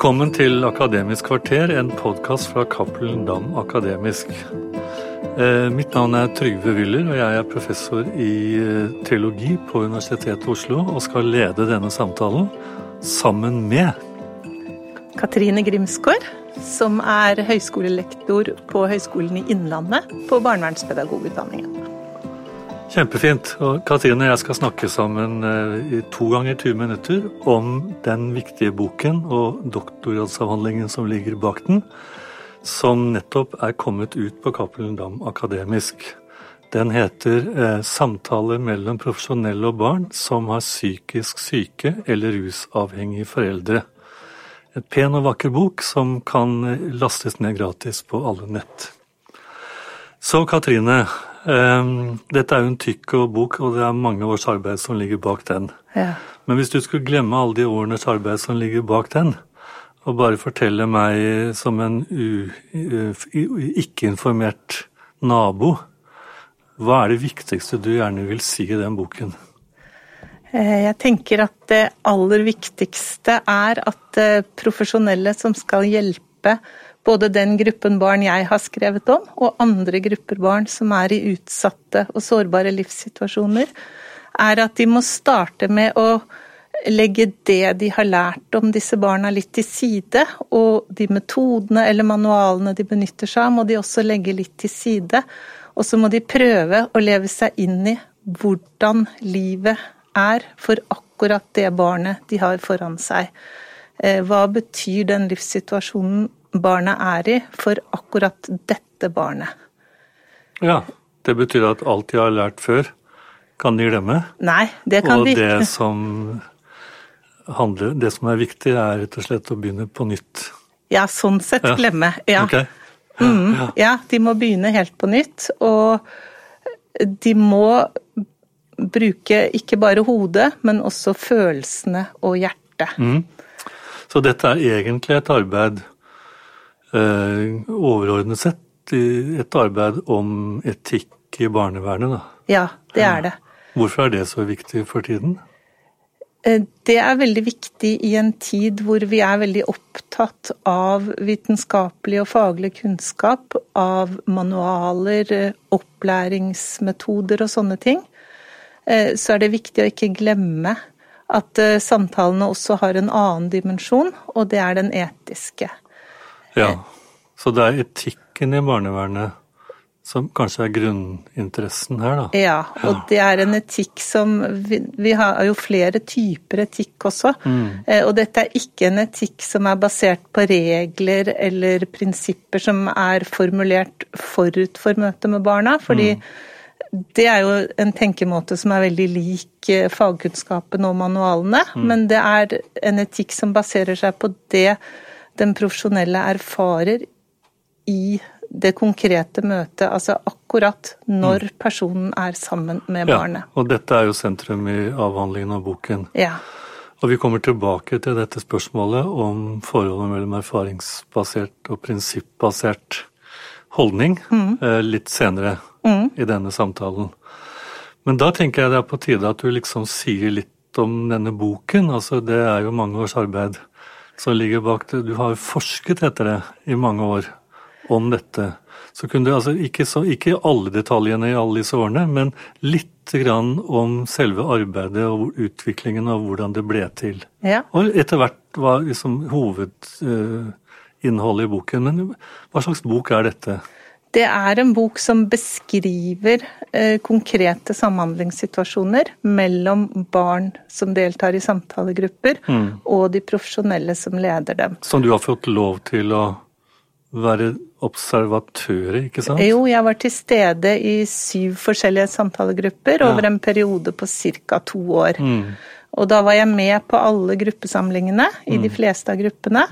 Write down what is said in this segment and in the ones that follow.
Velkommen til Akademisk kvarter, en podkast fra Cappelen Dam Akademisk. Eh, mitt navn er Trygve Wyller, og jeg er professor i eh, teologi på Universitetet i Oslo og skal lede denne samtalen sammen med Katrine Grimsgaard, som er høyskolelektor på Høgskolen i Innlandet på barnevernspedagogutdanningen. Kjempefint. Og Katrine og jeg skal snakke sammen eh, i to ganger 20 minutter om den viktige boken og doktorgradsavhandlingen som ligger bak den, som nettopp er kommet ut på Cappelen Dam Akademisk. Den heter eh, 'Samtaler mellom profesjonelle og barn som har psykisk syke eller rusavhengige foreldre'. Et pen og vakker bok som kan eh, lastes ned gratis på alle nett. Så Katrine, dette er jo en tykk bok, og det er mange års arbeid som ligger bak den. Ja. Men hvis du skulle glemme alle de årenes arbeid som ligger bak den, og bare fortelle meg som en ikke-informert nabo, hva er det viktigste du gjerne vil si i den boken? Eh, jeg tenker at det aller viktigste er at eh, profesjonelle som skal hjelpe både den gruppen barn jeg har skrevet om, og andre grupper barn som er i utsatte og sårbare livssituasjoner, er at de må starte med å legge det de har lært om disse barna litt til side, og de metodene eller manualene de benytter seg av, må de også legge litt til side. Og så må de prøve å leve seg inn i hvordan livet er for akkurat det barnet de har foran seg. Eh, hva betyr den livssituasjonen barnet er i, for akkurat dette barnet. Ja, det betyr at alt de har lært før, kan de glemme? Nei, det kan og de ikke. Og det som handler, det som er viktig, er rett og slett å begynne på nytt? Ja, sånn sett ja. glemme. Ja. Okay. Mm, ja. ja, de må begynne helt på nytt. Og de må bruke ikke bare hodet, men også følelsene og hjertet. Mm. Så dette er egentlig et arbeid overordnet sett et arbeid om etikk i barnevernet, da. Ja, det er det. Hvorfor er det så viktig for tiden? Eh, det er veldig viktig i en tid hvor vi er veldig opptatt av vitenskapelig og faglig kunnskap, av manualer, eh, opplæringsmetoder og sånne ting. Så er det viktig å ikke glemme at samtalene også har en annen dimensjon, og det er den etiske. Ja, så det er etikken i barnevernet som kanskje er grunninteressen her, da. Ja, og det er en etikk som vi, vi, har jo flere typer etikk også. Mm. Eh, og dette er ikke en etikk som er basert på regler eller prinsipper som er formulert forut for møtet med barna. fordi mm. Det er jo en tenkemåte som er veldig lik eh, fagkunnskapen og manualene, mm. men det er en etikk som baserer seg på det den profesjonelle erfarer i det konkrete møtet, altså akkurat når mm. personen er sammen med barnet. Ja, og dette er jo sentrum i avhandlingen av boken. Ja. Og vi kommer tilbake til dette spørsmålet om forholdet mellom erfaringsbasert og prinsippbasert holdning mm. Eh, litt senere mm. i denne samtalen. Men da tenker jeg det er på tide at du liksom sier litt om denne boken. Altså det er jo mange års arbeid som ligger bak det. Du har forsket etter det i mange år om dette. Så kunne du altså ikke, så, ikke alle detaljene i alle disse årene, men litt grann om selve arbeidet og utviklingen og hvordan det ble til. Ja. Og etter hvert var liksom hovedinnholdet i boken. Men hva slags bok er dette? Det er en bok som beskriver eh, konkrete samhandlingssituasjoner mellom barn som deltar i samtalegrupper, mm. og de profesjonelle som leder dem. Som du har fått lov til å være observatør i, ikke sant? Jo, jeg var til stede i syv forskjellige samtalegrupper ja. over en periode på ca. to år. Mm. Og da var jeg med på alle gruppesamlingene i mm. de fleste av gruppene.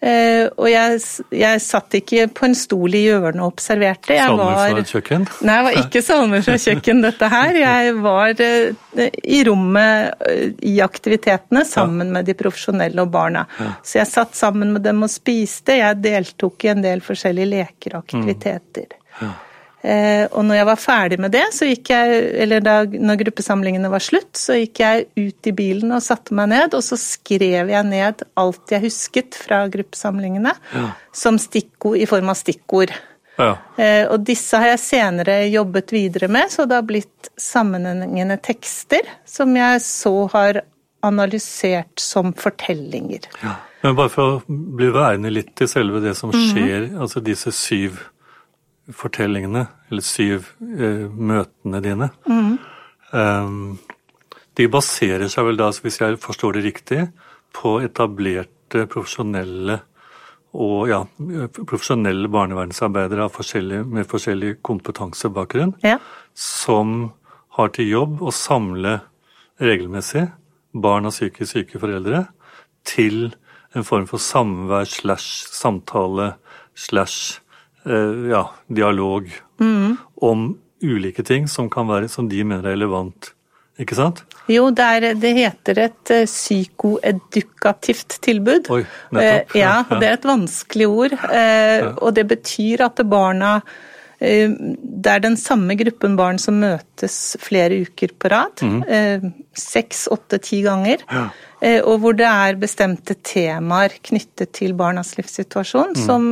Mm. Uh, og jeg, jeg, satt ikke på en stol i hjørnet og observerte. Jeg salmer var, fra kjøkken? Nei, det var ikke salmer fra kjøkken, dette her. Jeg var uh, i rommet uh, i aktivitetene sammen ja. med de profesjonelle og barna. Ja. Så jeg satt sammen med dem og spiste. Jeg deltok i en del forskjellige leker og aktiviteter. Mm. Ja. Eh, og når jeg var ferdig med det, så gikk jeg, eller da når gruppesamlingene var slutt, så gikk jeg ut i bilen og satte meg ned, og så skrev jeg ned alt jeg husket fra gruppesamlingene ja. som stikkord, i form av stikkord. Ja. Eh, og disse har jeg senere jobbet videre med, så det har blitt sammenhengende tekster som jeg så har analysert som fortellinger. Ja. Men bare for å bli værende litt til selve det som mhm. skjer, mm -hmm. altså disse syv fortellingene, eller syv eh, møtene dine, mm. um, de baserer seg vel da, hvis jeg forstår det riktig, på etablerte profesjonelle og ja, profesjonelle barnevernsarbeidere forskjellig, med forskjellig kompetansebakgrunn, ja. som har til jobb å samle regelmessig barn av psykisk syke foreldre til en form for samvær slash samtale slash Eh, ja, dialog mm. om ulike ting som, kan være, som de mener er relevant. Ikke sant? Jo, det, er, det heter et uh, psykoedukativt tilbud. Oi, nettopp. Uh, ja, det er et vanskelig ord. Og det betyr at barna Det er den samme gruppen barn som møtes flere uker på rad. Mm. Seks, åtte, ti ganger. Ja. Eh, og hvor det er bestemte temaer knyttet til barnas livssituasjon mm. som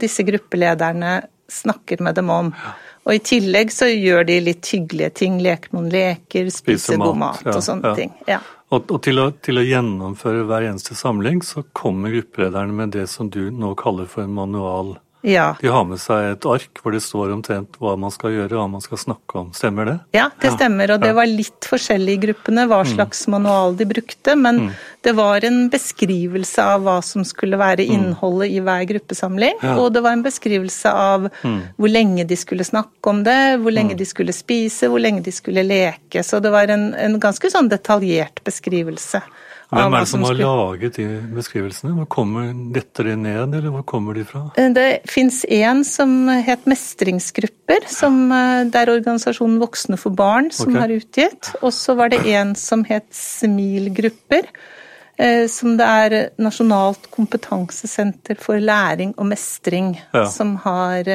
disse gruppelederne snakker med dem om. Og i tillegg så gjør de litt hyggelige ting, leker noen leker, spiser god mat, ja, og sånne ja. ting. Ja. Og, og til, å, til, å, gjennomføre hver eneste samling, så kommer gruppelederne med det som du nå kaller for en manual ja. De har med seg et ark hvor det står omtrent hva man skal gjøre, hva man skal snakke om. Stemmer det? Ja, det stemmer. Og det var litt forskjellig i gruppene hva mm. slags manual de brukte. Men mm. det var en beskrivelse av hva som skulle være mm. innholdet i hver gruppesamling. Ja. Og det var en beskrivelse av mm. hvor lenge de skulle snakke om det, hvor lenge mm. de skulle spise, hvor lenge de skulle leke. Så det var en, en ganske sånn detaljert beskrivelse. Hvem er det som har laget de beskrivelsene? Hvor kommer dette de ned, eller hvor kommer de fra? Eh, det fins en som het Mestringsgrupper, som, eh, det er organisasjonen Voksne for barn som okay. har utgitt. Og så var det en som het Smilgrupper, eh, som det er Nasjonalt kompetansesenter for læring og mestring, ja. som har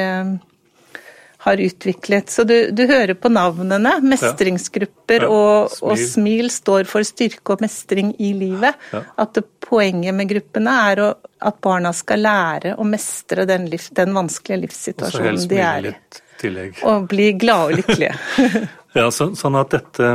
har utviklet. Så du, du hører på navnene. Mestringsgrupper ja. Ja. Og, smil. og, smil. står for styrke og mestring i livet. Ja. At det, poenget med gruppene er å, at barna skal lære å mestre den, liv, den vanskelige livssituasjonen de er i. Og bli glade og lykkelige. ja, så, sånn at dette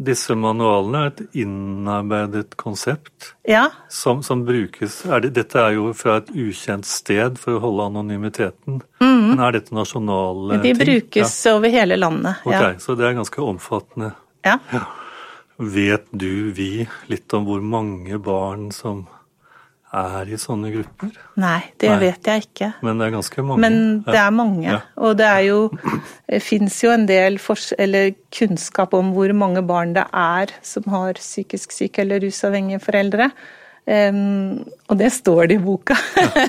disse manualene er et innarbeidet konsept ja. som, som brukes er det, Dette er jo fra et ukjent sted for å holde anonymiteten. Mm. Men er dette nasjonale ting? De brukes ja. over hele landet. Ok, ja. Så det er ganske omfattende. Ja. Vet du, vi, litt om hvor mange barn som er i sånne grupper? Nei, det Nei. vet jeg ikke. Men det er ganske mange? Men det er mange. Ja. Og det er jo fins jo en del kunnskap om hvor mange barn det er som har psykisk syke eller rusavhengige foreldre. Um, og det står det i boka.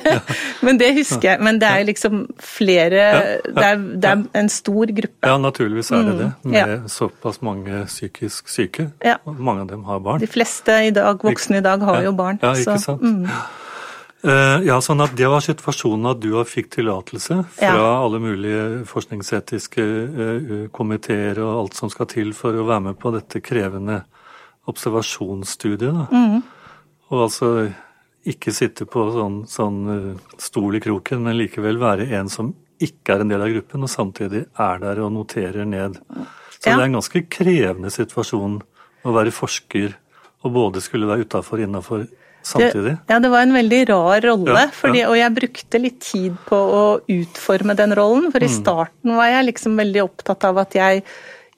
men det husker jeg. Men det er liksom flere det er, det er, en stor gruppe. Ja, naturligvis er det det. Mm, med ja. såpass mange psykisk syke. Ja. Mange av dem har barn. De fleste i dag, voksne i dag har jo barn. Ja, ikke sant. Mm. Uh, ja, sånn at Det var situasjonen at du fikk tillatelse fra ja. alle mulige forskningsetiske uh, komiteer og alt som skal til for å være med på dette krevende observasjonsstudiet. Mm. Og altså ikke sitte på sånn, sånn eh, stol i kroken, men likevel være en som ikke er en del av gruppen, og samtidig er der og noterer ned. Så ja. det er en ganske krevende situasjon å være forsker og både skulle være utafor og innafor samtidig. Det, ja, det var en veldig rar rolle, ja, fordi, og jeg brukte litt tid på å utforme den rollen. For i mm. starten var jeg liksom veldig opptatt av at jeg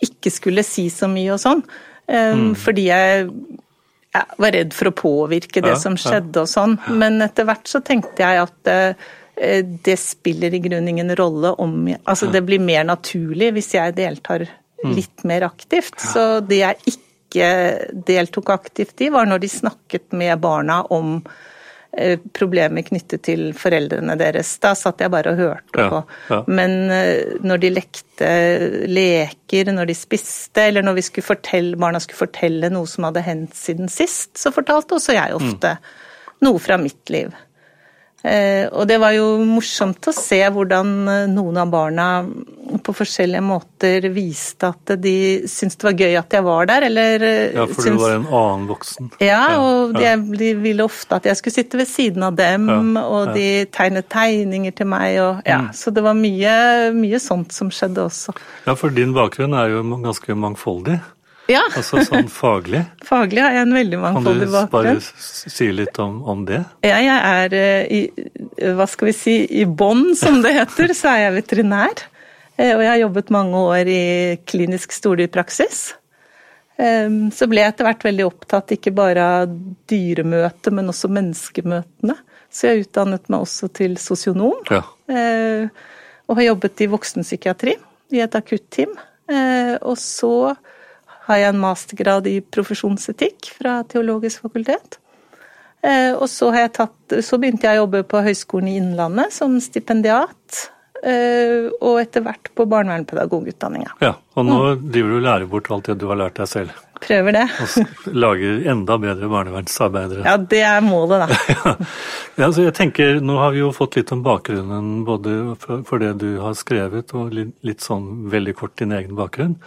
ikke skulle si så mye og sånn. Um, mm. Fordi jeg jeg var redd for å påvirke det ja, som skjedde og sånn. Men etter hvert så tenkte jeg at eh, det spiller i grunnen ingen rolle om Altså det blir mer naturlig hvis jeg deltar mm. litt mer aktivt. Så det jeg ikke deltok aktivt i, var når de snakket med barna om problemer knyttet til foreldrene deres. Da satt jeg bare og hørte på. Ja, Men eh, når de lekte leker, når de spiste, eller når skulle barna skulle fortelle noe som hadde hendt siden sist, så fortalte også jeg ofte mm. noe fra mitt liv. Eh, og det var jo morsomt å se hvordan eh, noen av barna på forskjellige måter viste at de syntes det var gøy at jeg var der, eller eh, Ja, for syns... du var en annen voksen? Ja, og de, de, ville ofte at jeg skulle sitte ved siden av dem, ja, og de tegnet tegninger til meg, og ja, mm. Så det var mye, mye sånt som skjedde også. Ja, for din bakgrunn er jo ganske mangfoldig. Ja. altså sånn faglig? Faglig har jeg en veldig mangfoldig bakgrunn. Kan du bare si litt om, om det? Ja, jeg er eh, i hva skal vi si, i bånn, som det heter, så er jeg veterinær. Eh, og jeg har jobbet mange år i klinisk studiepraksis. Ehm, så ble jeg etter hvert veldig opptatt ikke bare av dyremøtet, men også menneskemøtene. Så jeg utdannet meg også til sosionom. Ja. Eh, og har jobbet i voksenpsykiatri, i et akutteam. Og så har jeg en mastergrad i profesjonsetikk fra Teologisk fakultet. Eh, og så, tatt, så, begynte jeg å jobbe på Høgskolen i Innlandet som stipendiat. Eh, og etter hvert på barnevernpedagogutdanninga. Ja, og nå mm. driver du og lærer bort alt det du har lært deg selv. Prøver det. Og lager enda bedre barnevernsarbeidere. Ja, det er målet, da. ja, så jeg tenker, Nå har vi jo fått litt om bakgrunnen både for det du har skrevet, og litt sånn veldig kort din egen bakgrunn.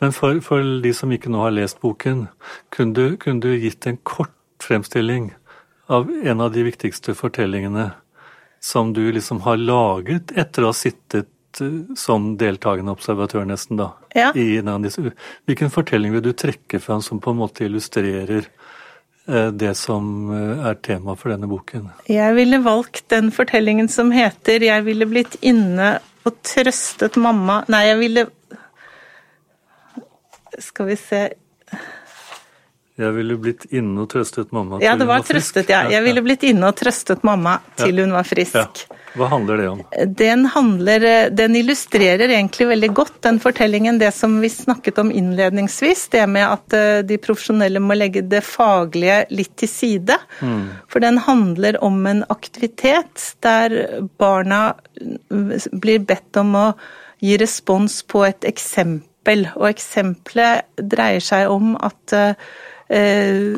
Men for, for, de som ikke nå har lest boken, kunne du, kunne du, gitt en kort fremstilling av en av de viktigste fortellingene som du liksom har laget etter å ha sittet eh, som deltakende observatør, nesten, da? Ja. I en av disse. Hvilken fortelling vil du trekke fram som på en måte illustrerer eh, det som eh, er tema for denne boken? Jeg ville valgt den fortellingen som heter 'Jeg ville blitt inne og trøstet mamma' Nei, jeg ville skal vi se Jeg ville blitt inne og trøstet mamma til ja, det var hun var trøstet, frisk. Ja. Jeg ville blitt inne og trøstet mamma til ja. hun var frisk. Ja. Hva handler det om? Den, handler, den illustrerer egentlig veldig godt den fortellingen, det som vi snakket om innledningsvis. Det med at eh, de profesjonelle må legge det faglige litt til side. Mm. For den handler om en aktivitet der barna blir bedt om å gi respons på et eksempel eksempel. Og eksempelet dreier seg om at, eh,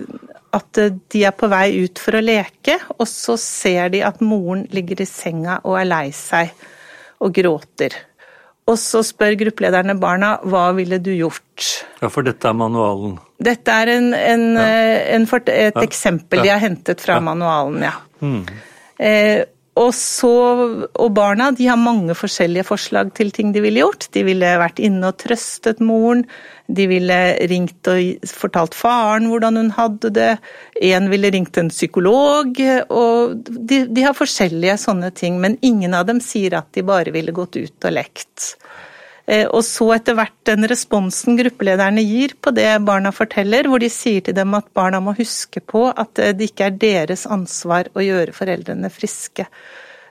at de er på vei ut for å leke, og så ser de at moren ligger i senga og er lei seg og gråter. Og så spør gruppelederne barna hva ville du gjort? Ja, For dette er manualen? Dette er en, en, ja. Eh, en, et ja. eksempel de har hentet fra manualen, ja. Mm. Eh, og, så, og barna de har mange forskjellige forslag til ting de ville gjort. De ville vært inne og trøstet moren, de ville ringt og fortalt faren hvordan hun hadde det. En ville ringt en psykolog. og de, de har forskjellige sånne ting, men ingen av dem sier at de bare ville gått ut og lekt. Eh, og så etter hvert den responsen gruppelederne gir på det barna forteller, hvor de sier til dem at barna må huske på at eh, det ikke er deres ansvar å gjøre foreldrene friske.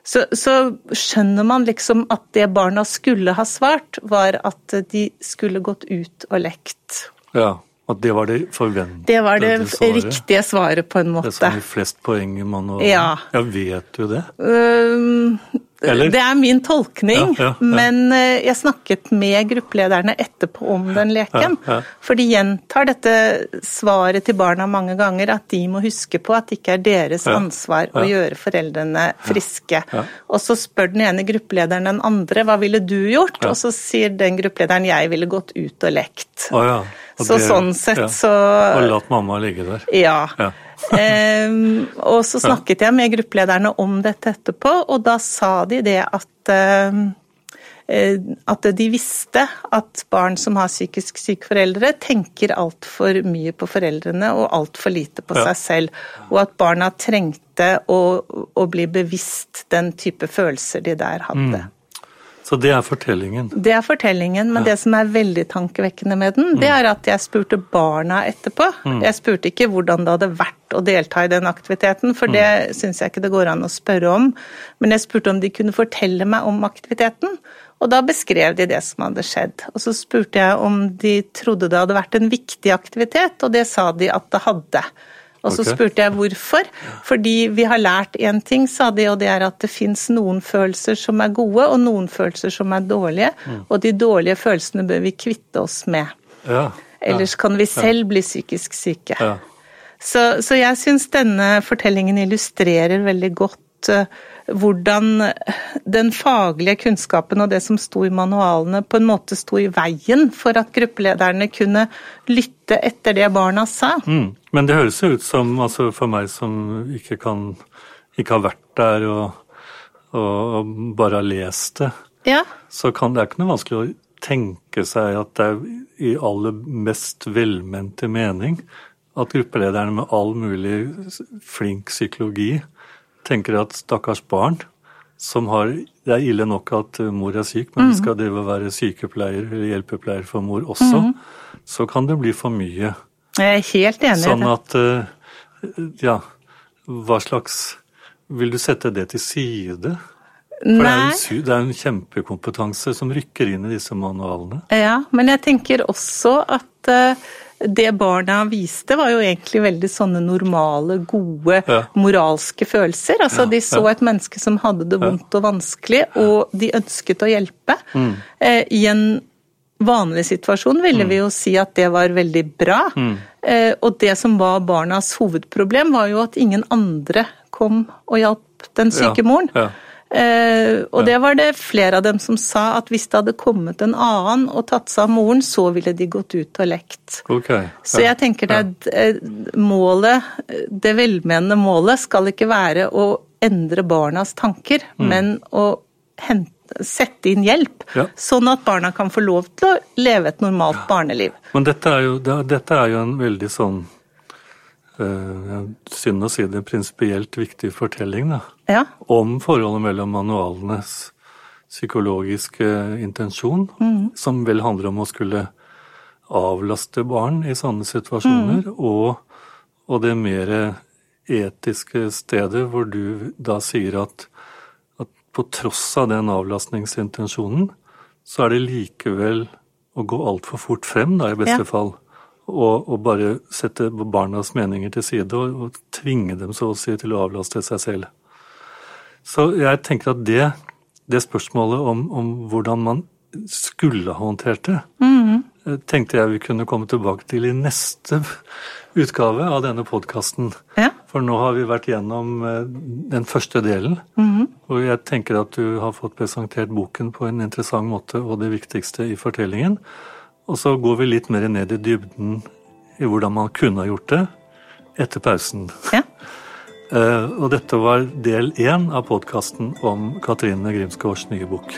Så, så skjønner man liksom at det barna skulle ha svart, var at de skulle gått ut og lekt. Ja, at det var det forventede Det var det svaret. riktige svaret, på en måte. Det som gir flest poeng man har. Ja. ja. Vet du det? Um, eller? Det er min tolkning, ja, ja, ja. men eh, jeg snakket med gruppelederne etterpå om den leken. For de gjentar dette svaret til barna mange ganger, at de må huske på at det ikke er deres ansvar å gjøre foreldrene friske. Og så spør den ene gruppelederen den andre hva ville du gjort, og så sier den gruppelederen jeg ville gått ut og lekt. Oh, så det, sånn sett så Og latt mamma ligge der. Ja eh, og så snakket jeg med gruppelederne om dette etterpå, og da sa de det at um, at de visste at barn som har psykisk syke foreldre, tenker altfor mye på foreldrene og altfor lite på ja. seg selv. Og at barna trengte å, å, bli bevisst den type følelser de der hadde. Mm. Så det er fortellingen? Det er fortellingen, men ja. det som er veldig tankevekkende med den, det mm. er at jeg spurte barna etterpå. Mm. Jeg spurte ikke hvordan det hadde vært å delta i den aktiviteten, for mm. det syns jeg ikke det går an å spørre om. Men jeg spurte om de kunne fortelle meg om aktiviteten. Og da beskrev de det som hadde skjedd. Og så spurte jeg om de trodde det hadde vært en viktig aktivitet, og det sa de at det hadde. Og så okay. spurte jeg hvorfor. Fordi vi har lært én ting, sa de, og det er at det fins noen følelser som er gode, og noen følelser som er dårlige. Mm. Og de dårlige følelsene bør vi kvitte oss med. Ja. Ellers kan vi selv bli psykisk syke. Så, så, jeg syns denne fortellingen illustrerer veldig godt eh, hvordan den faglige kunnskapen og det som sto i manualene, på en måte sto i veien for at gruppelederne kunne lytte etter det barna sa. Mm. Men det høres jo ut som, altså for meg som ikke kan ikke har vært der og, og, bare har lest det, Ja. så kan det er ikke noe vanskelig å tenke seg at det er i aller mest velmente mening at gruppelederne med all mulig flink psykologi tenker at stakkars barn som har Det er ille nok at mor er syk, men skal drive og være sykepleier eller hjelpepleier for mor også, så kan det bli for mye. Jeg er helt enig i det. Sånn at eh, Ja, hva slags Vil du sette det til side? For det er, jo, en, det er en kjempekompetanse som rykker inn i disse manualene. Ja, men jeg tenker også at eh, det barna viste, var jo egentlig veldig sånne normale, gode, Ja. moralske følelser. Altså, Ja, de så ja. et menneske som hadde det vondt og vanskelig, og de ønsket å hjelpe. Mm. Eh, I en vanlig situasjon ville vi jo si at det var veldig bra. Mm. Eh, og det som var barnas hovedproblem, var jo at ingen andre kom og hjalp den syke Ja, moren. Ja. Eh, og Ja. det var det flere av dem som sa at hvis det hadde kommet en annen og tatt seg av moren, så ville de gått ut og lekt. Ok. Så jeg tenker at eh, målet, det velmenende målet skal ikke være å endre barnas tanker, men å hente, sette inn hjelp, Ja. sånn at barna kan få lov til å leve et normalt barneliv. Men dette er jo, dette er jo en veldig sånn Synd å si det, prinsipielt viktig fortelling, da. Ja, om forholdet mellom manualenes psykologiske intensjon, som vel handler om å skulle avlaste barn i sånne situasjoner, og, og det mer etiske stedet hvor du da sier at, at på tross av den avlastningsintensjonen, så er det likevel å gå altfor fort frem, da, i beste Ja. fall. Og, og bare sette barnas meninger til side og, og tvinge dem så å si til å avlaste seg selv. Så jeg tenker at det, det spørsmålet om, om hvordan man skulle ha håndtert det, eh, tenkte jeg vi kunne komme tilbake til i neste utgave av denne podkasten. ja, For nå har vi vært gjennom eh, den første delen. Og jeg tenker at du har fått presentert boken på en interessant måte, og det viktigste i fortellingen. Og så går vi litt mer ned i dybden i hvordan man kunne ha gjort det etter pausen. ja. Eh, Og dette var del én av podkasten om Katrine Grimsgaards nye bok.